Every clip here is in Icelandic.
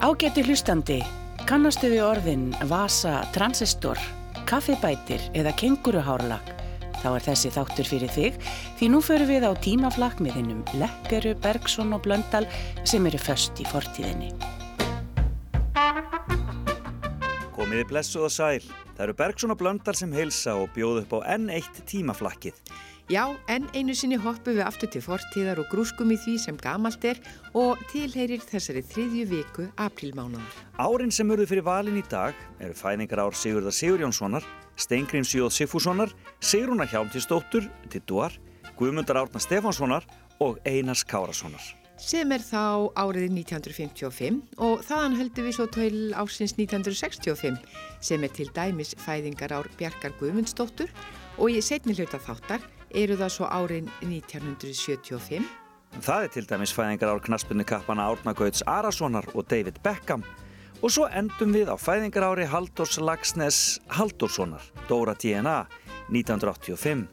Ágæti hlustandi, kannastu við orðin vasa, transistor, kaffibætir eða kenguruhárlag? Þá er þessi þáttur fyrir þig því nú förum við á hinnum Lekkeru, Bergson og Blöndal sem eru först í fortíðinni. Komiði blessuð og sæl. Það eru Bergson og Blöndal sem heilsa og bjóð upp á enn eitt tímaflakkið. Já, en einu sinni hoppum við aftur til fortíðar og grúskum í því sem gamalt er og tilheyrir þessari þriðju viku aprílmánaðar. Árin sem urðu fyrir valin í dag eru fæðingar ár Sigurðar Sigur Jónssonar, Steingrims Jóð Siffússonar, Sigrúna Hjálmtíðsdóttur, Tittuar, Guðmundar Árna Stefánssonar og Einars Kárassonar. Sem er þá árið 1955 og þaðan höldum við svo til ásins 1965 sem er til dæmis fæðingar ár Bjarkar Guðmundsdóttur og í setni hluta þáttar eru það svo árin 1975. Það er til dæmis fæðingar ár knaspinu kappana Árna Gauts Arasonar og David Beckham og svo endum við á fæðingar ári Haldurs Lagsnes Haldurssonar, Dóra DNA, 1985.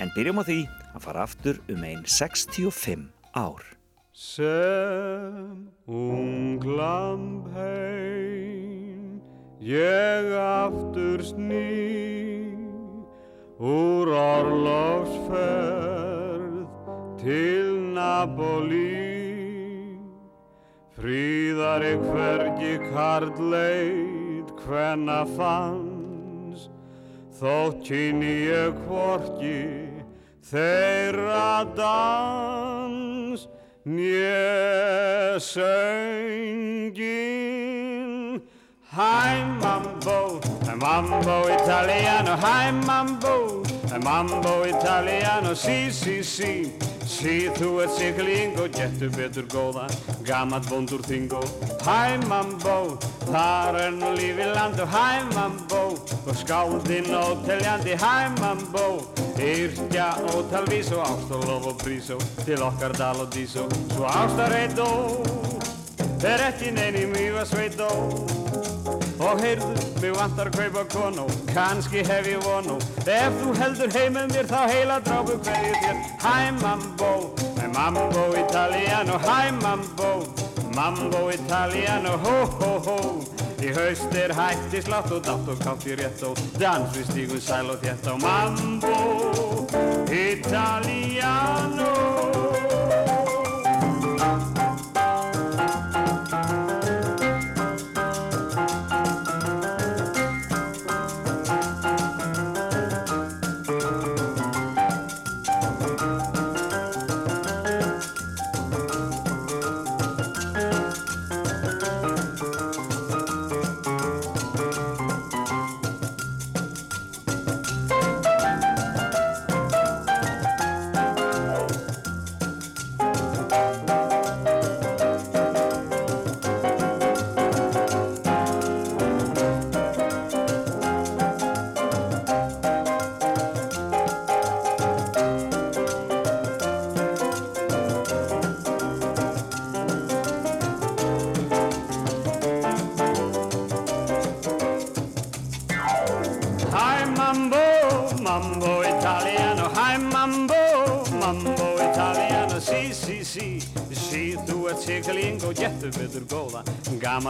En byrjum á því að fara aftur um einn 65 ár. Sem ung lampheim ég aftur sný Úr orlogsferð til Napoli. Fríðar ég hvergi karleit hvenna fanns Þótt kynni ég hvorki þeirra dans Njö söngin Hi mambo, mambo italiano Hi mambo, mambo italiano Sí, sí, sí. Sí, þú ert sikling og getur betur góða Gamat bondur þingo. Hæ mambo, þar er nú lífi land og hæ mambo Og skáldinn óteljandi. Hæ mambo Yrkja ótalvís og ást og lof og prísó Til okkar dal og dísó. Svo ástarheit og er ekki neini mjög að sveit og Og heyrðu, mig vantar að kaupa konu, kannski hef ég vonu. Ef þú heldur heim með mér þá heila drápu hverju þér. Hæ mambo, mambo italiano, hæ mambo, mambo italiano, ho ho ho. Í haust er hætti slátt og dátt og kátt í rétt og dans við stígun sæl og þétt á mambo italiano.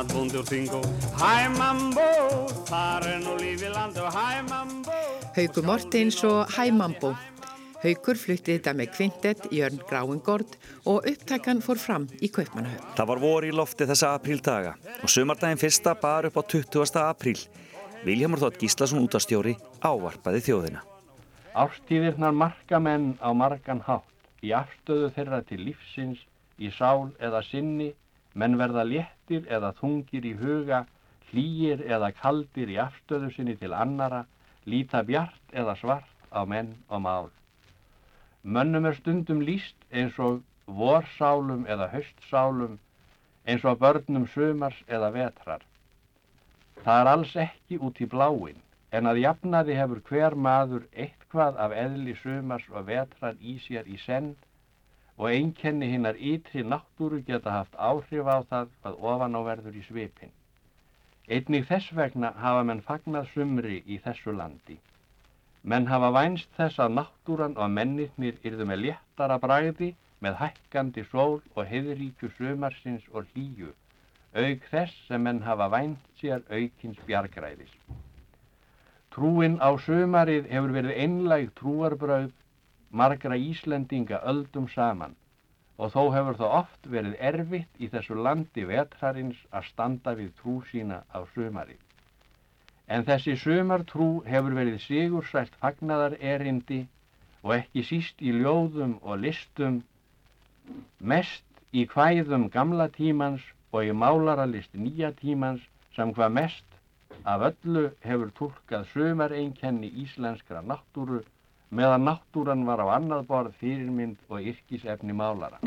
Gaman bundur þingo. Hi mambo, þar er nú lífi land og hi mambo. Haugur Mortins og Hæmambo. Haugur flutti þetta með kvintet Jörn Gráingord og upptækan fór fram í Kaupmannahöfn. Það var vor í lofti þessa apríldaga og sumardaginn fyrsta bar upp á 20. apríl. Viljámur Þótt Gíslason útastjóri ávarpaði þjóðina. Ástíðirnar marka menn á margan hátt í afstöðu þeirra til lífsins, í sál eða sinni, menn verða léttir eða þungir í huga, hlýir eða kaldir í afstöðu sinni til annara, líta bjart eða svart á menn og mál. Mönnum er stundum líst eins og vorsálum eða haustsálum, eins og börnum sumars eða vetrar. Það er alls ekki út í bláin, en að jafnaði hefur hver maður eitthvað af eðli sumars og vetrar í sér í senn og einkenni hinnar ytri náttúru geta haft áhrif á það hvað ofan á verður í svipin. Einnig þess vegna hafa menn fagnað sumri í þessu landi. Menn hafa vænst þess að náttúran og mennirnir yrðu með léttara bragði með hækkandi sól og heiðríkju sumarsins og hlýju, auk þess sem menn hafa vænt sér aukins bjargræðis. Trúin á sömarið hefur verið einlæg trúarbröð margra Íslendinga öldum saman og þó hefur það oft verið erfitt í þessu landi vetrarins að standa við trú sína á sömarið. En þessi sömartrú hefur verið sigursælt fagnadar erindi og ekki síst í ljóðum og listum, mest í hvæðum gamla tímans og í málaralist nýja tímans sem hvað mest af öllu hefur tólkað sömar einkenni íslenskra náttúru meðan náttúran var á annað borð fyrirmynd og yrkisefni málara.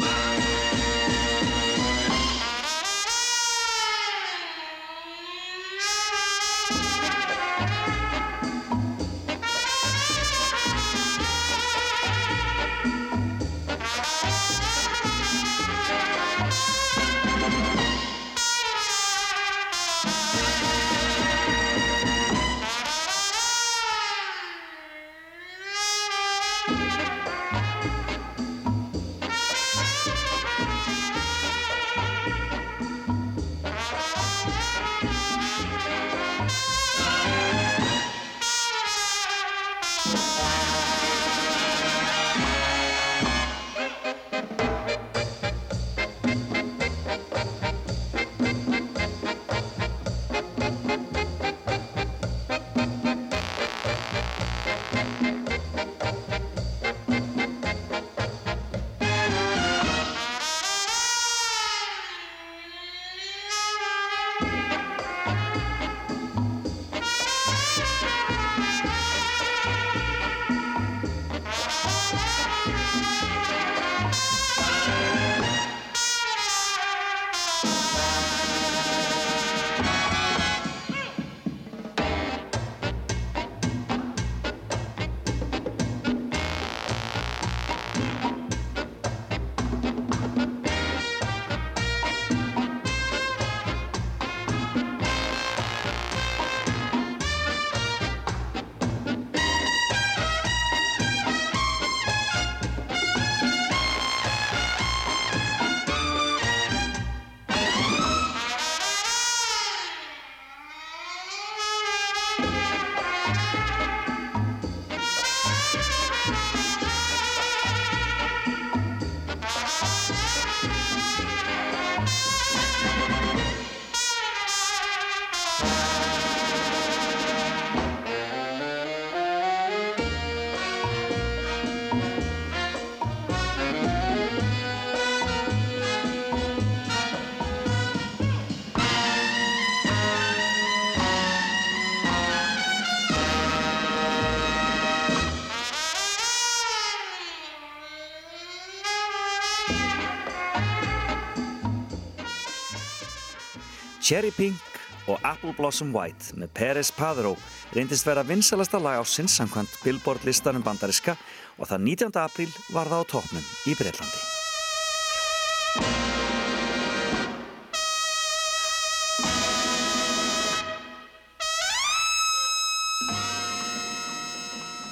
Cherry Pink og Apple Blossom White með Peres Padró reyndist vera vinsalasta lag á sinnsamkvæmt Billboard listanum bandariska og það 19. apríl var það á toppnum í Breitlandi.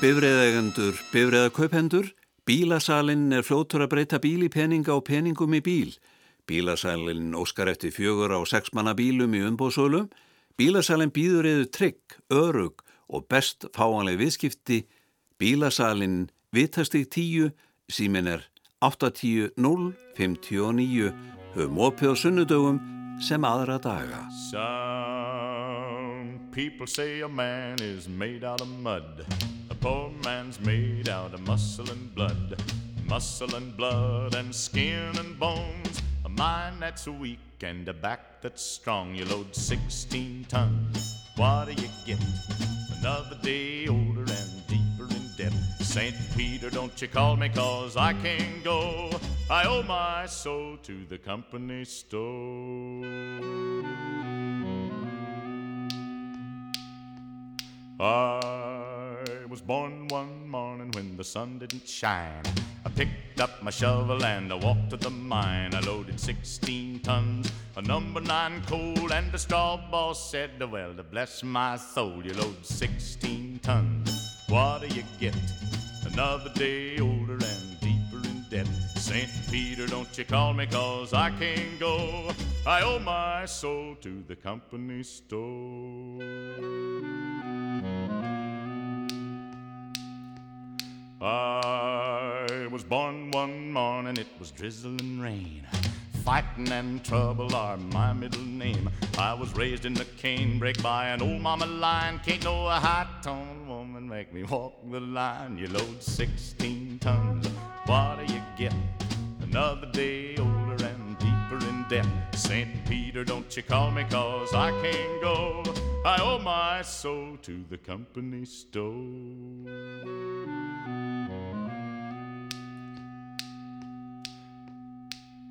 Bifriðegendur, bifriðakaupendur, bílasalinn er flótur að breyta bíl í peninga og peningum í bíl. Bílasælinn óskar eftir fjögur á sexmanna bílum í umbóðsölum. Bílasælinn býður eða trygg, örug og best fáanleg viðskipti. Bílasælinn vitastig 10, símin er 810 059, höfum opið á sunnudögum sem aðra daga. Some people say a man is made out of mud. A poor man's made out of muscle and blood. Muscle and blood and skin and bones. Mind that's weak and a back that's strong. You load 16 tons. What do you get? Another day older and deeper in debt. St. Peter, don't you call me cause I can't go. I owe my soul to the company store. I was born one morning when the sun didn't shine. I picked up my shovel and I walked to the mine. I loaded 16 tons of number nine coal, and the straw boss said, Well, bless my soul, you load 16 tons. What do you get? Another day older and deeper in debt. St. Peter, don't you call me, cause I can't go. I owe my soul to the company store. I was born one morning, it was drizzling rain. Fighting and trouble are my middle name. I was raised in the canebrake by an old mama lion. Can't no high tone woman make me walk the line. You load 16 tons, what do you get? Another day older and deeper in debt. St. Peter, don't you call me, cause I can't go. I owe my soul to the company store.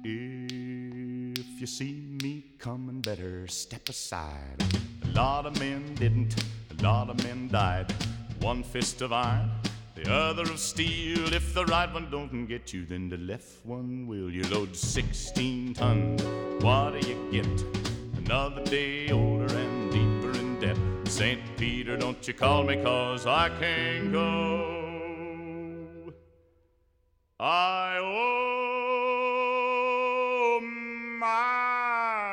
If you see me coming, better step aside. A lot of men didn't, a lot of men died. One fist of iron, the other of steel. If the right one don't get you, then the left one will. You load 16 tons, what do you get? Another day older and deeper in debt. St. Peter, don't you call me, cause I can't go. I owe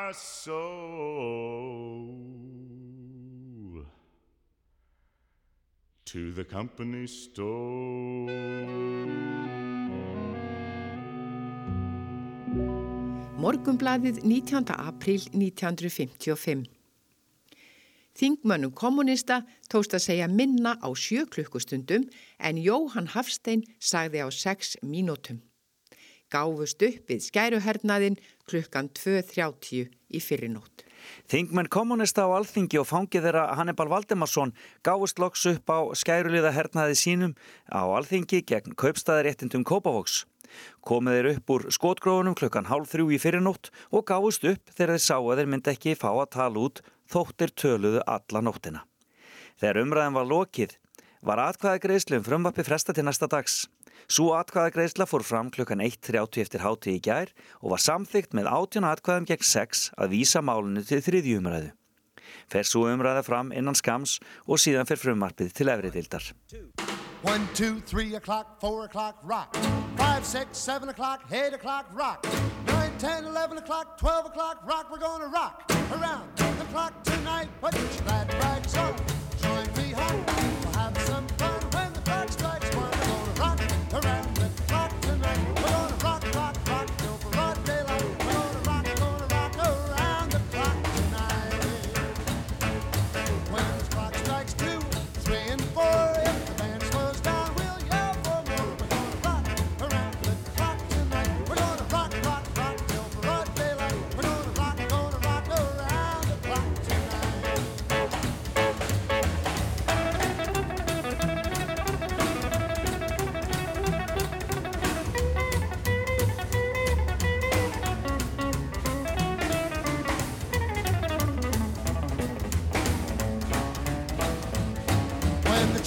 my soul to the company store. Morgumblaðið 19. april 1955. Þingmönnum kommunista tóst að segja minna á sjö klukkustundum en Jóhann Hafstein sagði á sex mínútum. Gáfust upp við skæruhernaðin klukkan 2.30 í fyrirnótt. Þingmenn kommunista á alþingi og fangið þeirra Hannibal Valdemarsson gáðust loks upp á skæruliða hernaði sínum á alþingi gegn kaupstæðaréttindum Kópavóks. Komið þeir upp úr skotgrófunum klukkan hálf þrjú í fyrirnótt og gáðust upp þegar þeir sá að þeir myndi ekki fá að tala út þóttir töluðu alla nóttina. Þegar umræðin var lokið var atkvæða greiðslu um frumvappi fresta til næsta dags. Svo atkvæða greiðsla fór fram klukkan 1.30 eftir háti í gær og var samþygt með átjuna atkvæðum gegn 6 að vísa málunu til þriðju umræðu. Fer svo umræða fram innan skams og síðan fer frumvarpið til efri dildar. 1, 2, 3 o'clock, 4 o'clock, rock. 5, 6, 7 o'clock,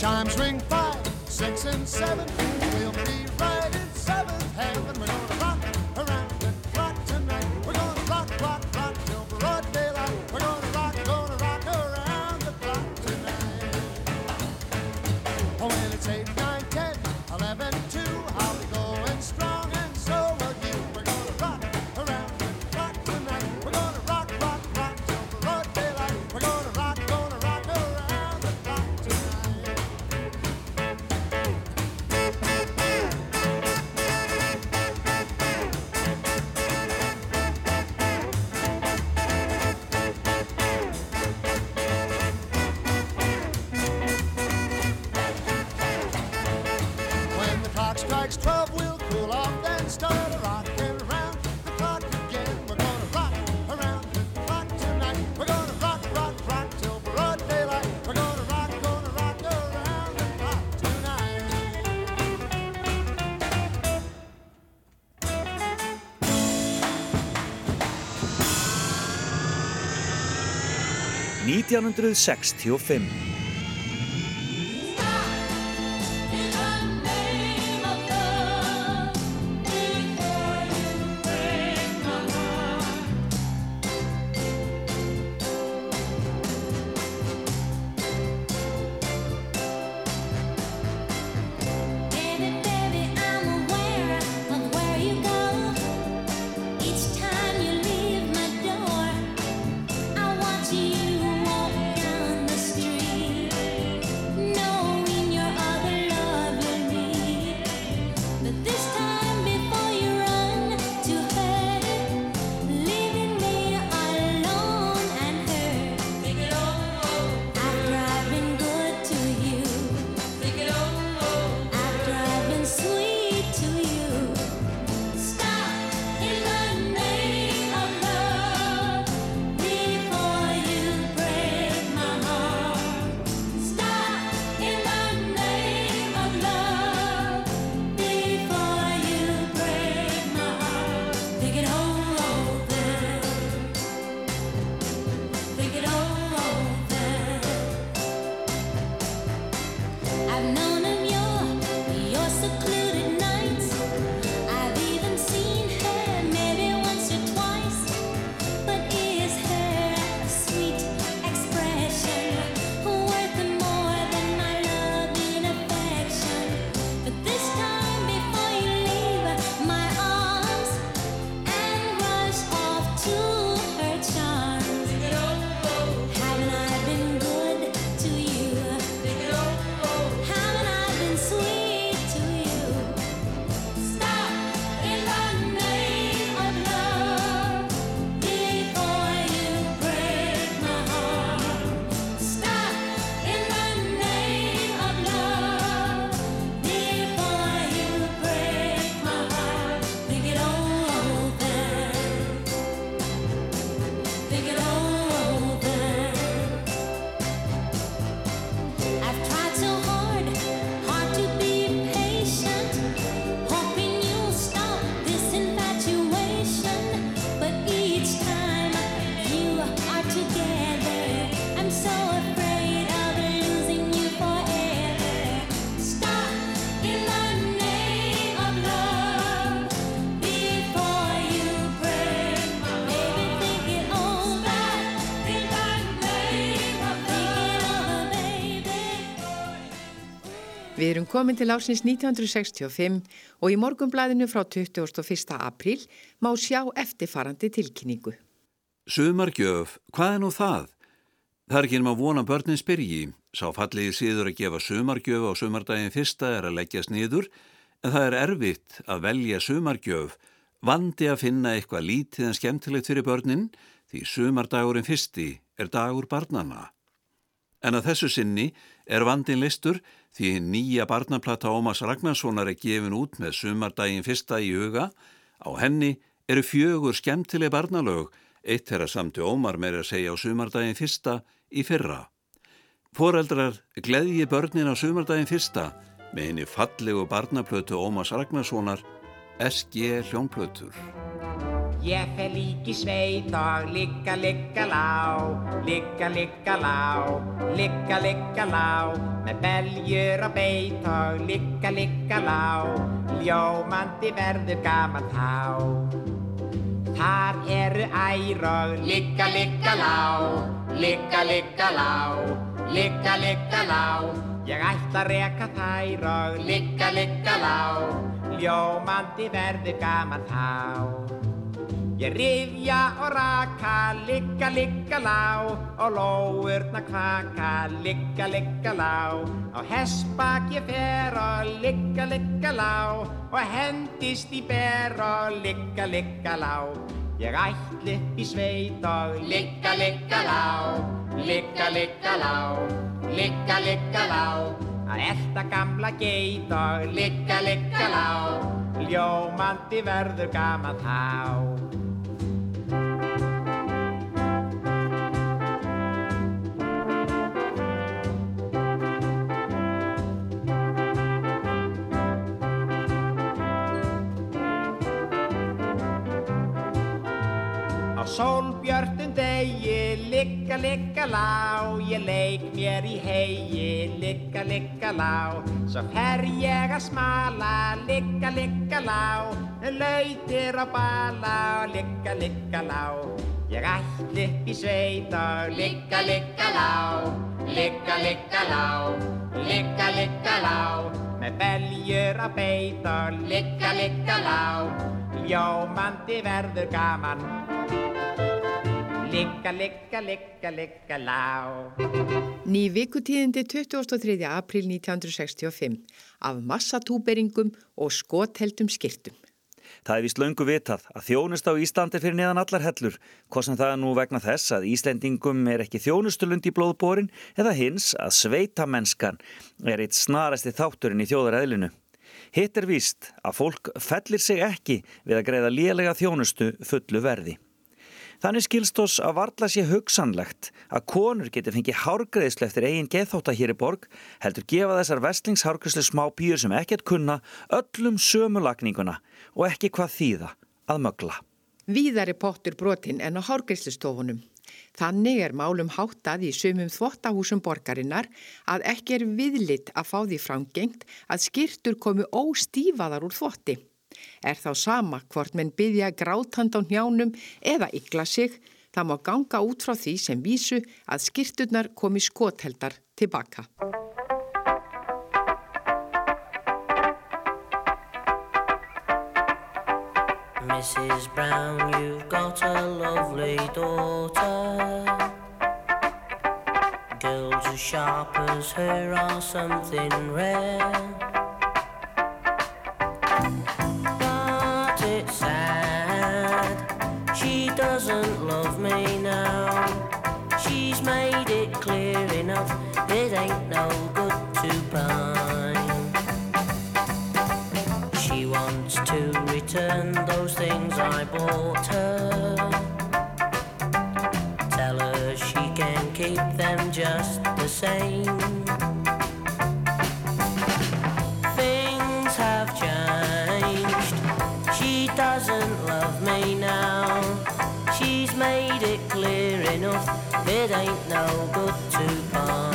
chimes ring five, six, and seven, 1865 Við erum komin til ásins 1965 og í morgumblæðinu frá 21. apríl má sjá eftirfarandi tilkynningu. Sumargjöf, hvað er nú það? Það er ekki um að vona börnin spyrji. Sá falliði síður að gefa sumargjöf á sumardaginn fyrsta er að leggjast niður en það er erfitt að velja sumargjöf, vandi að finna eitthvað lítið en skemmtilegt fyrir börnin því sumardagurinn fyrsti er dagur barnana. En að þessu sinni er vandin listur því nýja barnaplata Ómas Ragnarssonar er gefin út með sumardaginn fyrsta í huga. Á henni eru fjögur skemmtileg barnalög, eitt er að samti Ómar meira að segja á sumardaginn fyrsta í fyrra. Foreldrar gleðji börnin á sumardaginn fyrsta með henni fallegu barnaplötu Ómas Ragnarssonar SG Hljónplötur. Ég fer líki sveit og ligga, ligga lá, ligga, ligga lá, ligga, ligga lá, með beljur og beit og ligga, ligga lá, ljómandi verður gaman þá. Þar eru ær og ligga, ligga lá, ligga, ligga lá, ligga, ligga lá, ég ætla að reka þær og ligga, ligga lá, ljómandi verður gaman þá. Ég rifja og raka, ligga, ligga lá og lóurna kvaka, ligga, ligga lá. Á hessbak ég fer og ligga, ligga lá og hendist í ber og ligga, ligga lá. Ég ætli í sveit og ligga, ligga lá, ligga, ligga lá, ligga, ligga lá. Að elda gamla geit og ligga, ligga lá, ljómandi verður gaman þá. Ligga, ligga lá, ég leik mér í hegi, ligga, ligga lá, svo fer ég að smala, ligga, ligga lá, lautir á bala, ligga, ligga lá, ég ætli upp í sveit og ligga, ligga lá, ligga, ligga lá, ligga, ligga lá, með beljur á beit og ligga, ligga lá, ljómandi verður gaman. Ligga, ligga, ligga, ligga, lá. Ný vikutíðindi 23. april 1965 af massatúberingum og skotheldum skirtum. Það er vist löngu vitað að þjónust á Íslandi fyrir neðan allar hellur, hvað sem það er nú vegna þess að Íslendingum er ekki þjónustulund í blóðbórin eða hins að sveita mennskan er eitt snarasti þátturinn í þjóðaræðlinu. Hitt er víst að fólk fellir sig ekki við að greiða lélega þjónustu fullu verði. Þannig skilst oss að varla sé hugsanlegt að konur geti fengið hárgreðslu eftir eigin geðþóta hér í borg heldur gefa þessar vestlingshárgreðslu smá pýr sem ekkert kunna öllum sömulagninguna og ekki hvað þýða að mögla. Víðari pottur brotinn en á hárgreðslustofunum. Þannig er málum háttað í sumum þvottahúsum borgarinnar að ekki er viðlitt að fá því framgengt að skirtur komu óstífaðar úr þvotti. Er þá sama hvort menn byggja grátand á njánum eða ykla sig, það má ganga út frá því sem vísu að skirturnar komi skotheldar tilbaka. Mrs. Brown, you've got a lovely daughter Girls as sharp as her are something rare enough it ain't no good to pawn.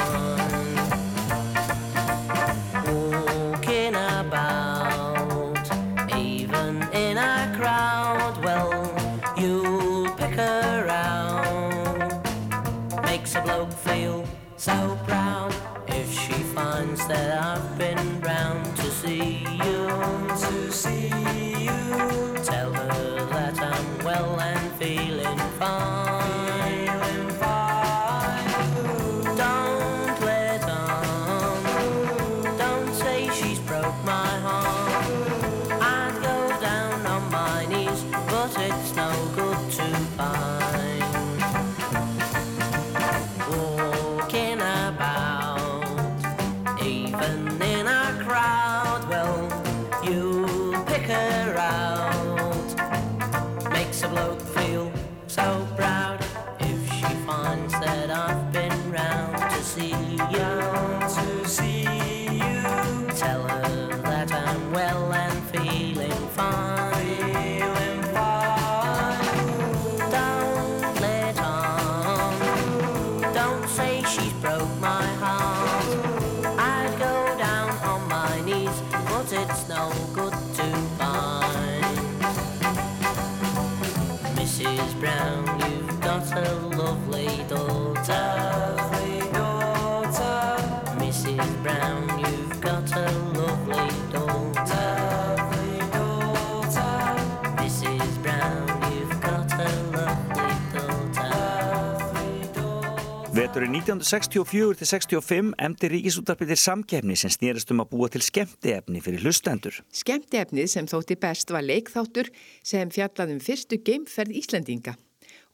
Veturinn 1964-65 emdi ríkisútarpið til samkefni sem snýrist um að búa til skemmtiefni fyrir hlustendur. Skemmtiefnið sem þótti best var leikþáttur sem fjallaðum fyrstu geimferð Íslandinga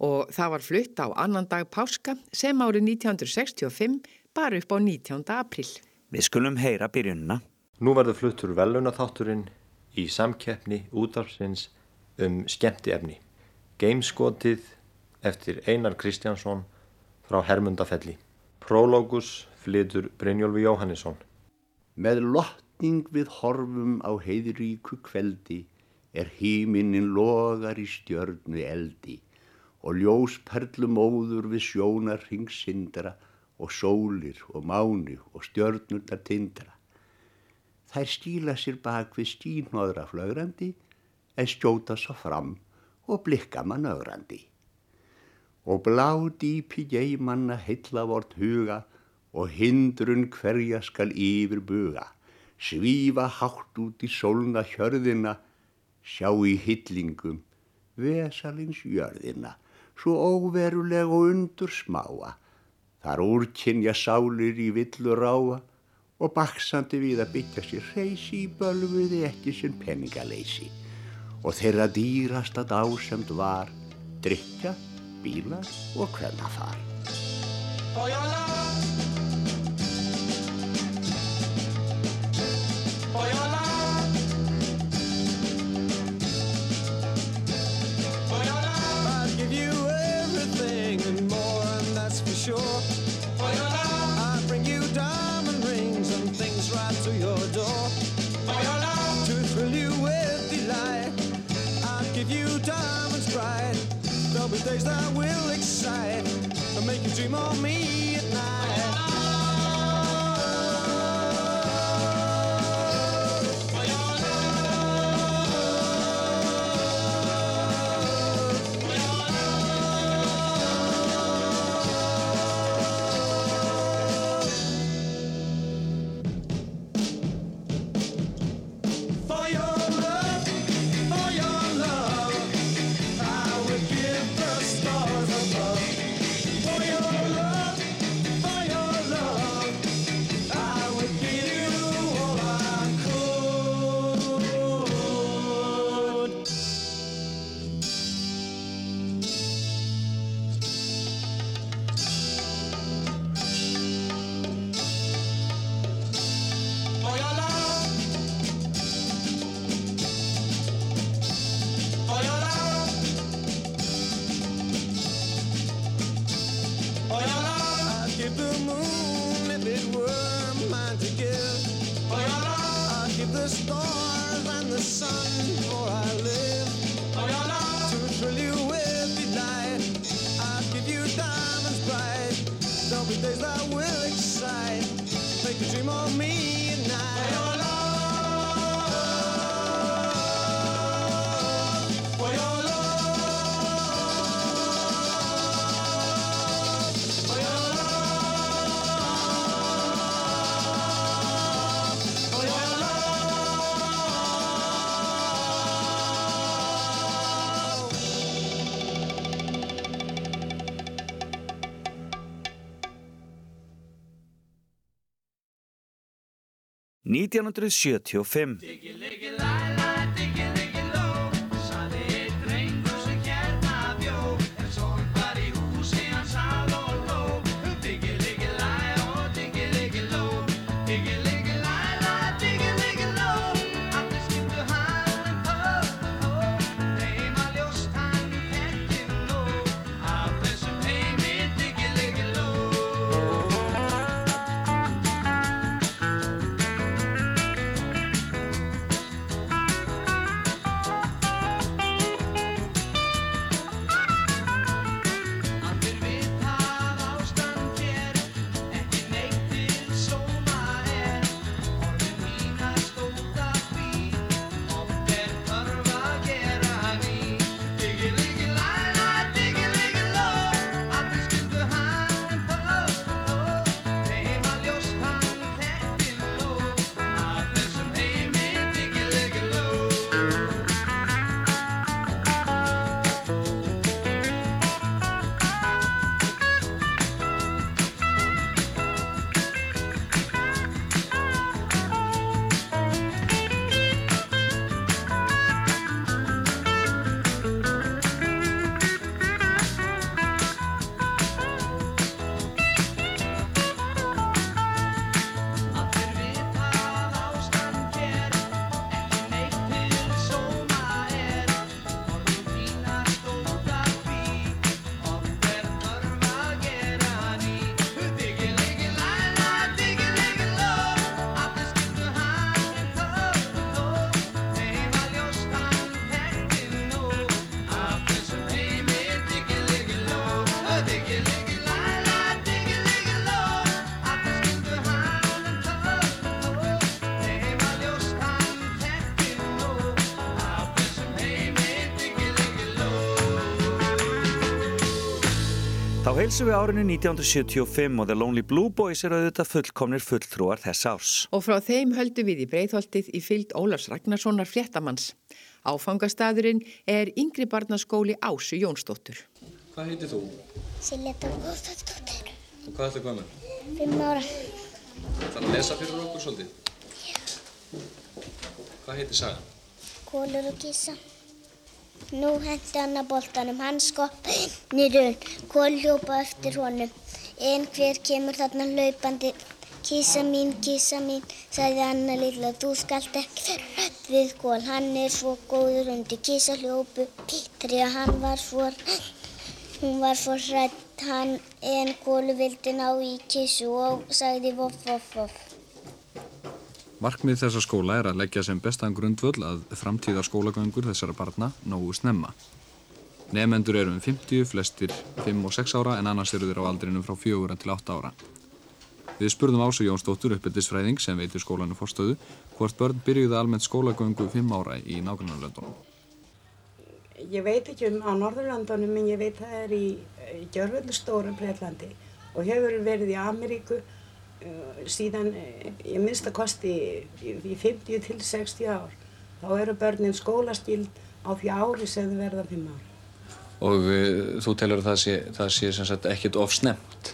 og það var flutt á annan dag páska sem árið 1965 bara upp á 19. april. Við skulum heyra byrjunna. Nú verður fluttur velunaþátturinn í samkeppni útafsins um skemmtiefni. Geimskotið eftir Einar Kristjánsson frá Hermundafelli. Prólógus flytur Brynjólfi Jóhannesson. Með lotning við horfum á heiðríku kveldi er híminnin logar í stjörnu eldi og ljósperlum óður við sjónar ringsindra og sólir og máni og stjörnurnar tindra. Þær stíla sér bak við stínóðra flögrandi en skjóta svo fram og blikka mann ögrandi og blá dýpi geimanna heilla vort huga og hindrun hverja skal yfir buga, svífa hátt út í sólna hjörðina, sjá í hyllingum vesalins jörðina, svo óveruleg og undur smáa, þar úrkynja sálir í villu ráa og baksandi við að byggja sér reysi í bölviði ekki sinn peningaleysi. Og þeirra dýrasta dásemt var drikja bílar og kvennafar. Days that will excite. And make you dream of me 1975. Þá heilsum við árinu 1975 og The Lonely Blue Boys eru auðvitað fullkomnir fulltrúar þess árs. Og frá þeim höldum við í breyðholtið í fylgd Ólafs Ragnarssonar fréttamanns. Áfangastadurinn er yngri barnaskóli Ásu Jónsdóttur. Hvað heitir þú? Silja Dóttóttir, Og hvað ætlaðu gömur? fimm ára, Það er að lesa fyrir okkur svolítið. Hvað heitir sagan? kólur og kísa. Nú hendi hann að boltanum, hann í raun, kól hljópa eftir honum. En hver kemur þarna hlaupandi? Kísa mín, kísa mín, sagði Anna lilla, þú skalt ekki vera hrætt við kól. Hann er svo góður undir kísa hljópu, því að hann var svo, hún var svo hrætt hann en kólu vildi ná í kísu og sagði voff, voff, voff. Markmið þessa skóla er að leggja sem bestan grundvöll að framtíða skólagöngur þessara barna nógu snemma. Nefendur eru um 50, flestir 5 og 6 ára en annars eru þeir á aldrinum frá 4 til 8 ára. Við spurðum Ásu Jónsdóttur uppeldisfræðing sem veitir skólanu fórstöðu hvort börn byrjuði almennt skólagöngu 5 ára í nágrannarlöndunum. Ég veit ekki um á Norðurlandunum en ég veit það er í, Gjörvöldu stóra Breitlandi og hefur verið í Ameríku síðan ég minnst að kosti í, í 50 til 60 ár. Þá eru börnin skólaskild á því ári sem þau verða 5 ár. Og uh, þú telur að það sé, það sé sem sagt ekkit of snemt.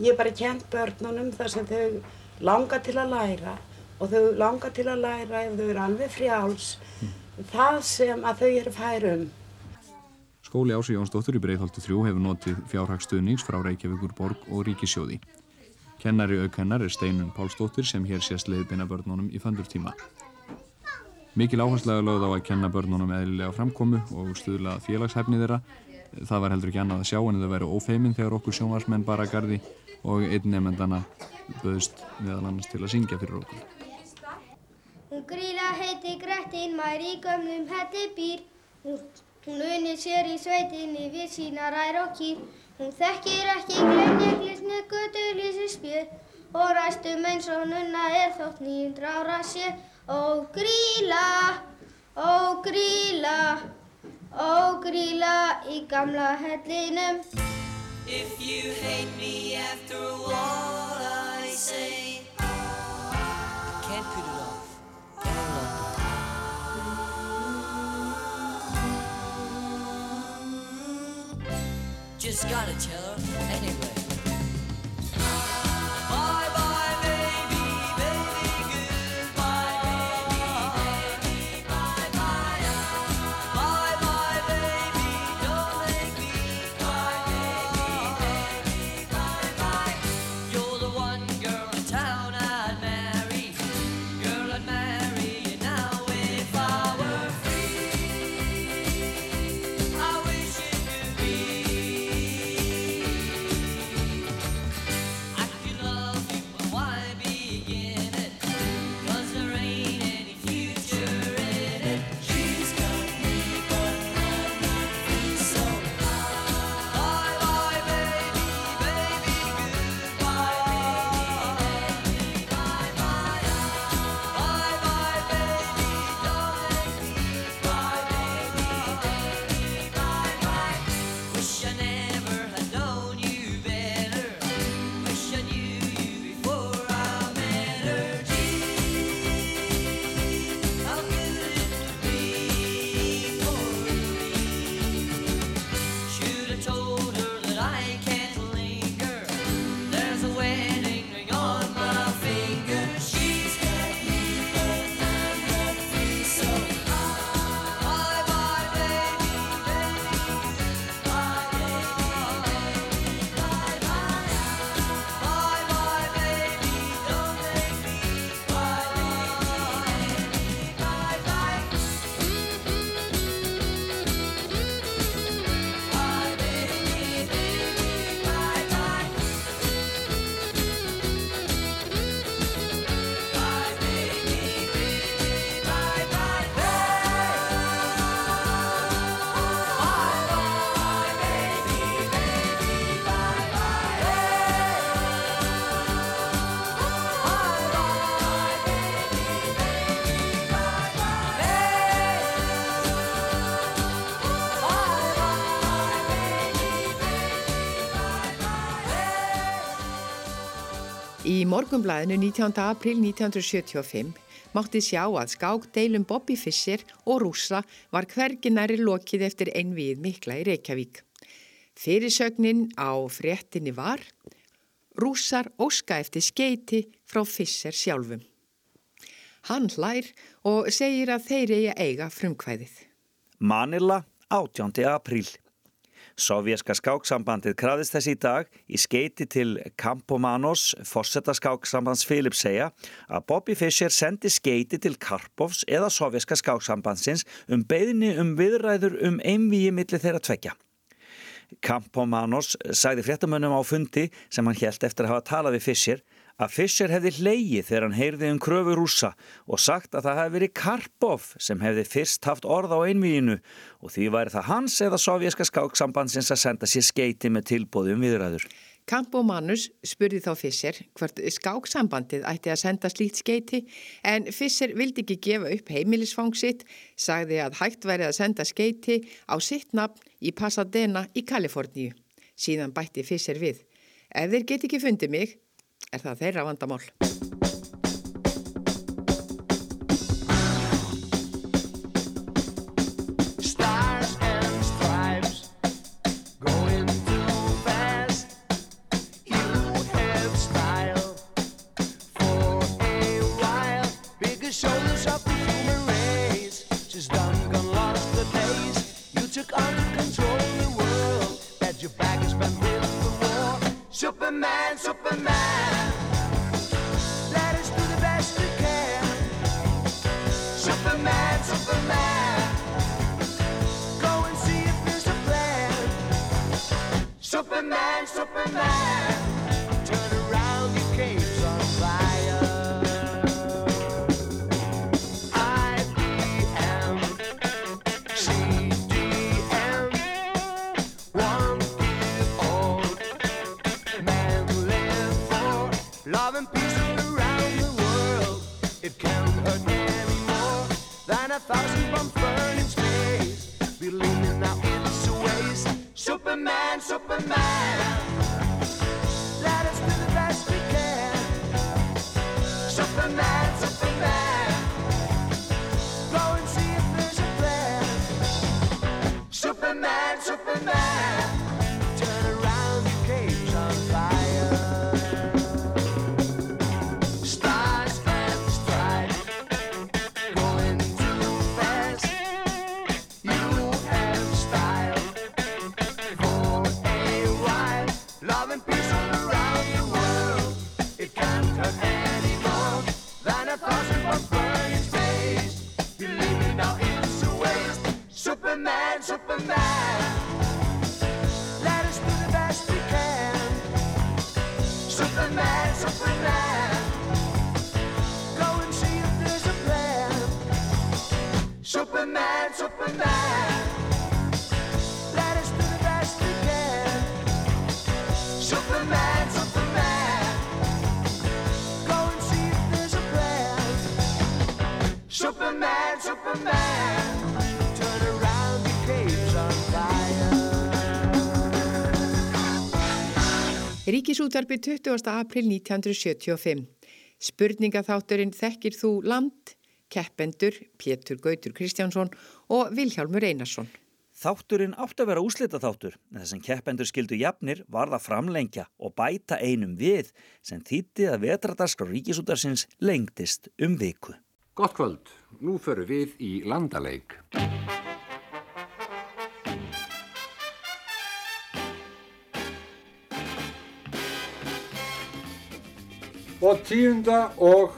Ég hef bara kent börnunum þar sem þau langa til að læra og þau langa til að læra ef þau eru alveg frjáls það sem að þau eru færum. Skóli Ási Jónsdóttur í Breiðholti 3 hefur notið fjárhagsstuðnings frá Reykjavíkur borg og Ríkisjóði. Kennari aukennar er Steinun Pálsdóttir sem hér sést leiðbina börnunum í fandurtíma. Mikil áherslega lögð á að kenna börnunum eðlilega framkomu og stuðla félagshæfni þeirra. Það var heldur ekki annað að sjá en þau væru ófeimin þegar okkur sjónvarsmenn bara gardi og einn nefndana böðst meðal annars til að syngja fyrir okkur. Hún gríla heiti Grettin, mær í gömlum hætti býr. Hún unni sér í sveitinni við sína rær og kýr. Hún þekkir ekki glemjeglisni gödulísi spjöð og ræstum eins og nunna er þótt 900 ára sé. Ó gríla, ó gríla, ó gríla í gamla hellinum. If you hate me after what I say, Gotta tell her anyway. Í morgunblæðinu 19. april 1975 mátti sjá að skákdeilum Bobby Fischer og Rússa var hverginari lokið eftir einvið mikla í Reykjavík. Fyrirsögnin á fréttinni var Rússar óska eftir skeiti frá Fischer sjálfum. Hann hlær og segir að þeir eigi að eiga frumkvæðið. Manila, 18. apríl. Sovjerska skáksambandið krafðist þess í dag í skeiti til Campomanos, fórsetta skáksambands Philips segja að Bobby Fischer sendi skeiti til Karpovs eða Sovjerska skáksambandsins um beðinni um viðræður um einvíi millir þeirra tvekja. Campomanos sagði fréttamönnum á fundi sem hann helt eftir að hafa talað við Fischer að Fischer hefði hleyið þegar hann heyrði um kröfu rúsa og sagt að það hefði verið Karpov sem hefði fyrst haft orð á einvíinu og því væri það hans eða sovjerska skáksambandsins að senda sér skeiti með tilbóðum viðræður. Campo Manus spurði þá Fischer hvort skáksambandið ætti að senda slíkt skeiti en Fischer vildi ekki gefa upp heimilisfang sitt, sagði að hægt væri að senda skeiti á sitt nafn í Pasadena í Kaliforníu. Síðan bætti Fischer við. Ef þeir get ekki fundið mig, er það þeirra vandamál. Ríkisútarpi 20. april 1975. Spurningaþátturinn Þekkir þú land? Keppendur Pétur Gautur Kristjánsson og Vilhjálmur Einarsson. Þátturinn átti að vera úslita þáttur, en þess að keppendur skildu jafnir var það framlengja og bæta einum við sem þýtti að vetradaskar ríkisútarsins lengdist um viku. Gott kvöld, nú förum við í landaleik. Og tíunda og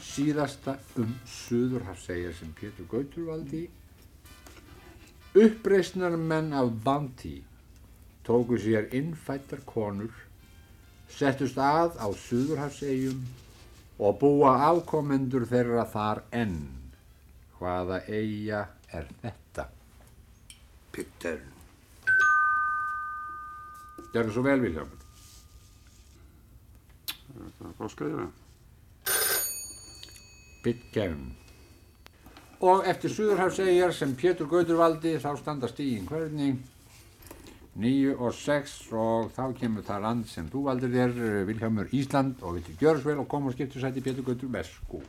síðasta um Suðurhafsegja sem Pétur Gautur valdi. Uppreisnar menn af Banti tóku sér innfættar konur, settust að á Suðurhafsegjum og búa afkomendur þeirra þar enn. Hvaða eiga er þetta? Pittern. Gjörðu svo vel, Viljámur. Það er bara skræðina. Pitcairn. Og eftir Suðurhafsegjar sem Pétur Gautur valdi þá standa stígin hvernig 9 og 6 og þá kemur það land sem þú valdir þér, Viljámur Ísland og vilti gjöra svo vel og koma og skiptu sæti Pétur Gautur Vesku.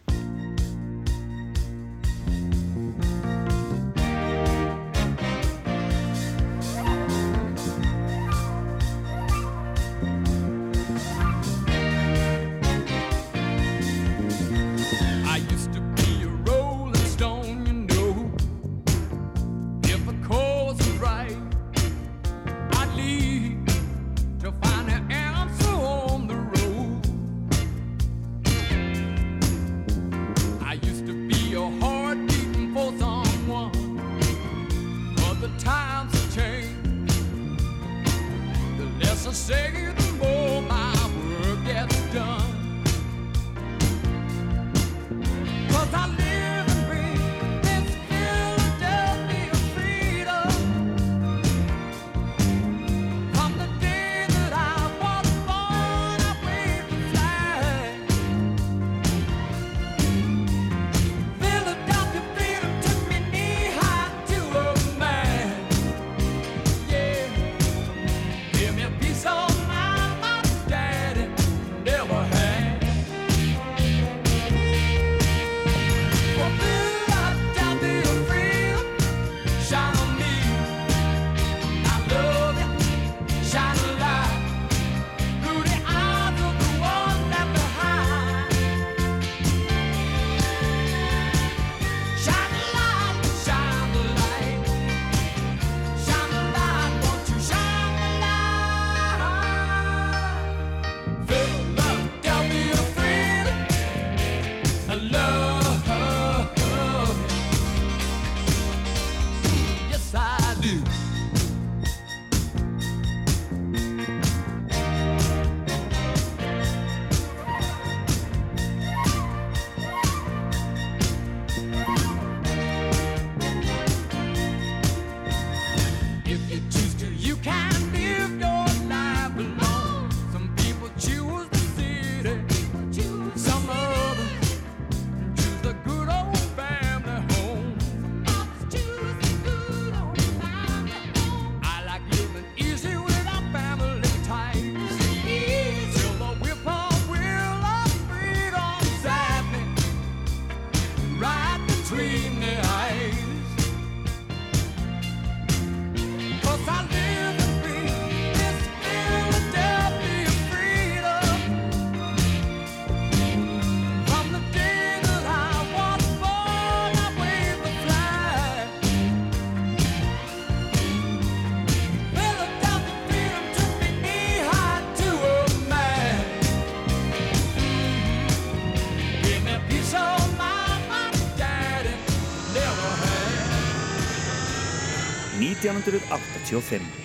1985.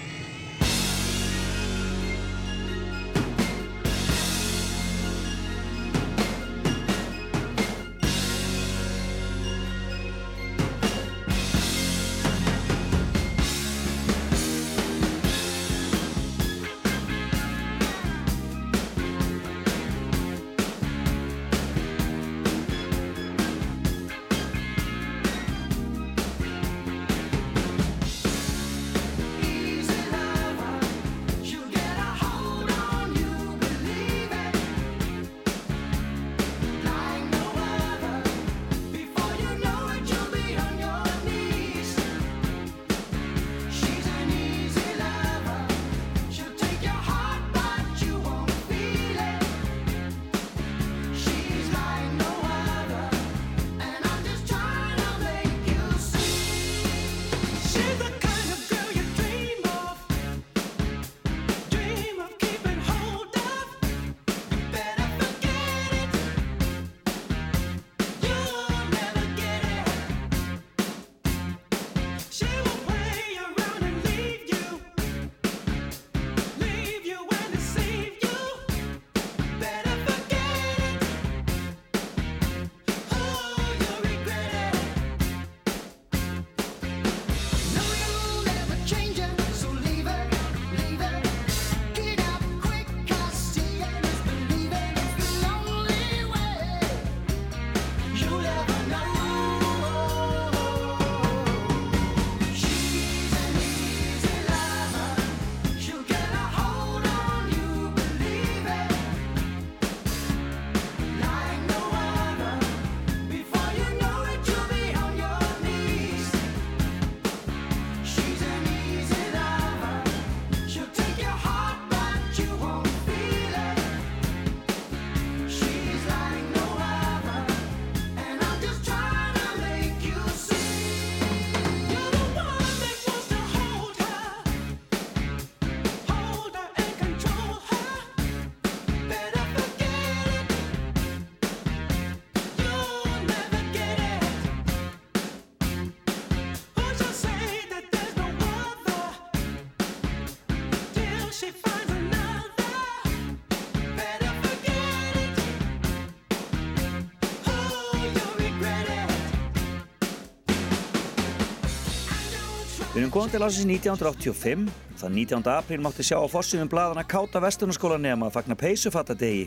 Við erum komið til ásins 1985. Þann 19. apríl mátti sjá á fossinu blaðana Káta Vestunarskólanema að fagna peysufattadegi.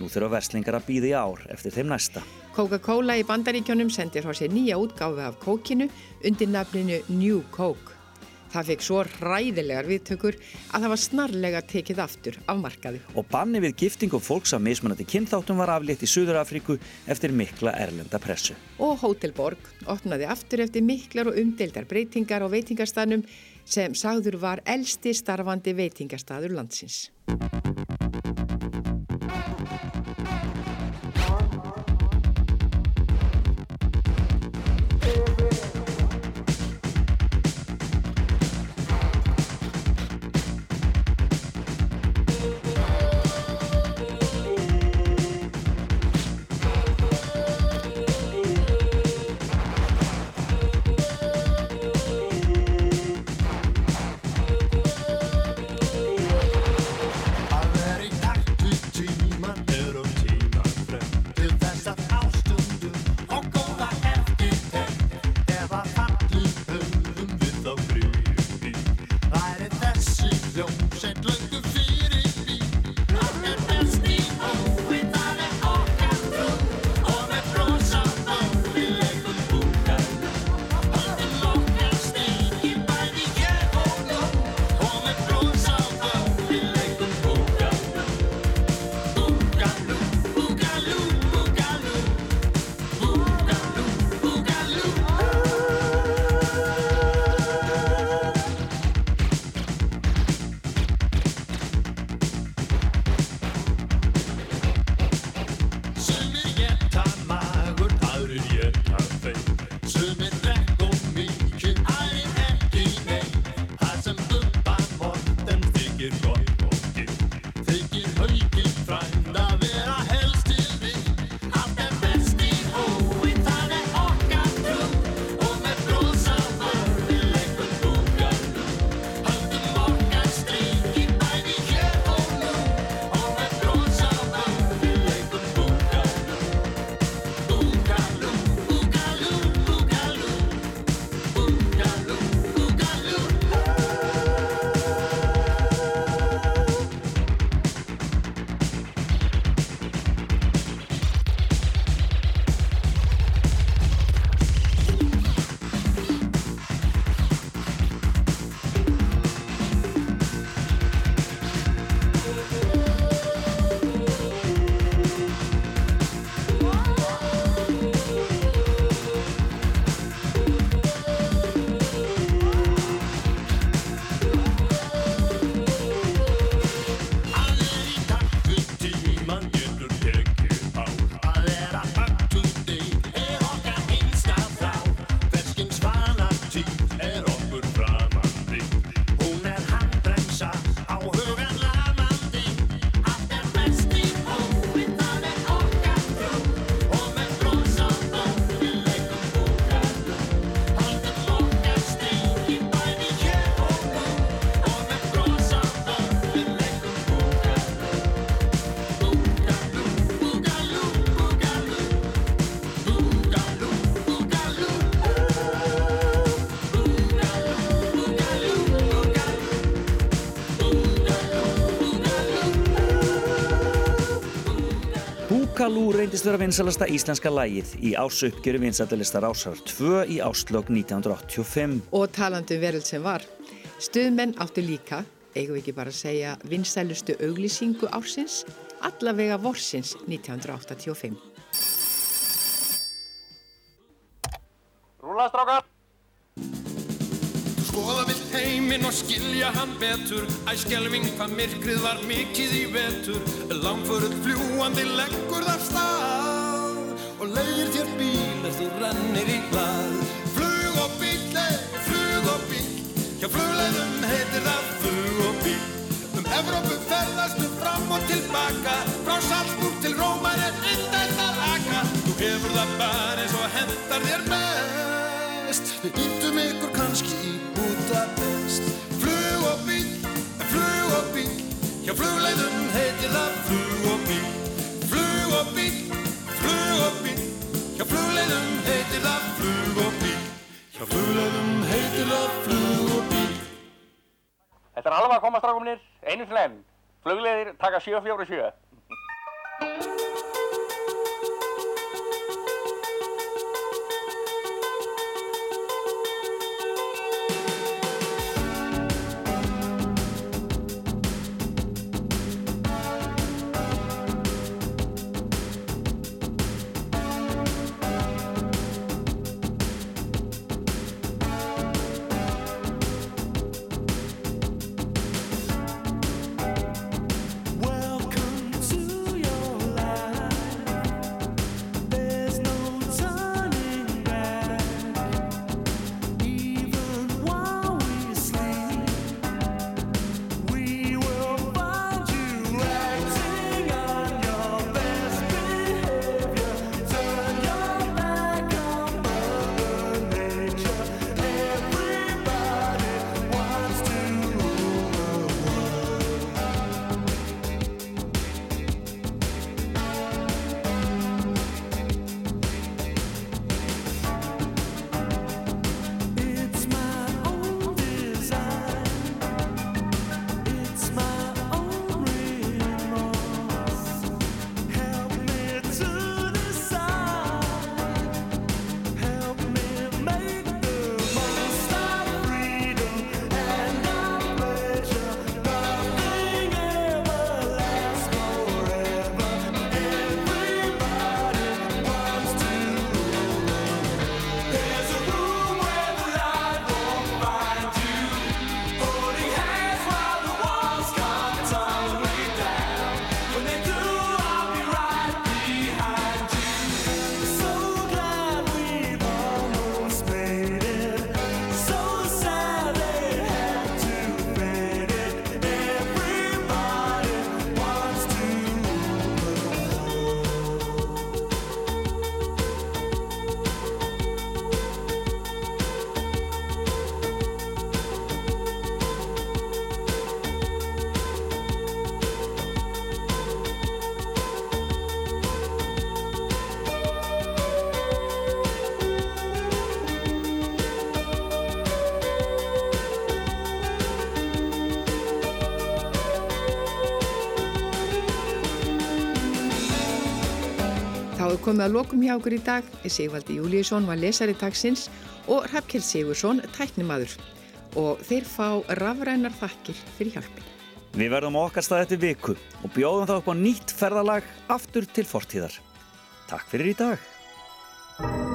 Nú þurfa verslingar að býða í ár eftir þeim næsta. Coca-Cola í bandaríkjónum sendir sér nýja útgáfi af kókinu undir nafninu New Coke. Það fekk svo hræðilegar viðtökur að það var snarlega tekið aftur af markaði. Og banni við giftingum fólks af mismunandi kynþáttum var aflétt í Suður Afríku eftir mikla erlenda pressu. Og Hotel Borg opnaði aftur eftir miklar og umdeildar breytingar á veitingastaðnum sem sagður var elsti starfandi veitingastaður landsins. Reyndist vera vinsalasta íslenska lægið í ásuppgjöru vinsaldalistar ásar 2 í áslög 1985. Og talandu veröld sem var. Stuðmenn áttu líka, eigum við ekki bara að segja, vinsælustu auglýsingu ársins, allavega vorsins 1985. Rúla vilt heiminn og skilja hann betur. Æskelving hvað myrkrið var mikið í vetur. Langföruð fljúandi leggur þar stað Og leiðir þér bíl þú rennir í blað. Flug og bíl, eh, flug og bíl Hjá flugleiðum heitir það flug og bíl Um Evrópu ferðastu fram og tilbaka. Frá Salzburg til Rómar er indælt að aka. Þú hefur það bara eins og hendar þér mest Við nýttum ykkur Budapest Flug og bíl, flug og bíl hjá flugleðum heitir það flug og bíl. Flug og bíl, flug og bíl hjá flugleðum heitir það flug og bíl. Hjá flugleðum heitir það flug og bíl. Þetta er alveg að komast rákumnir, einu slem Flugleðir taka 747 komið að lokum hjá okkur í dag. Sigvaldi Júliusson var lesari taksins og Rappkjell Sigursson tæknimaður og þeir fá rafrænar þakkir fyrir hjálpin. Við verðum okkar stað eftir viku og bjóðum það upp á nýtt ferðalag aftur til fortíðar. Takk fyrir í dag.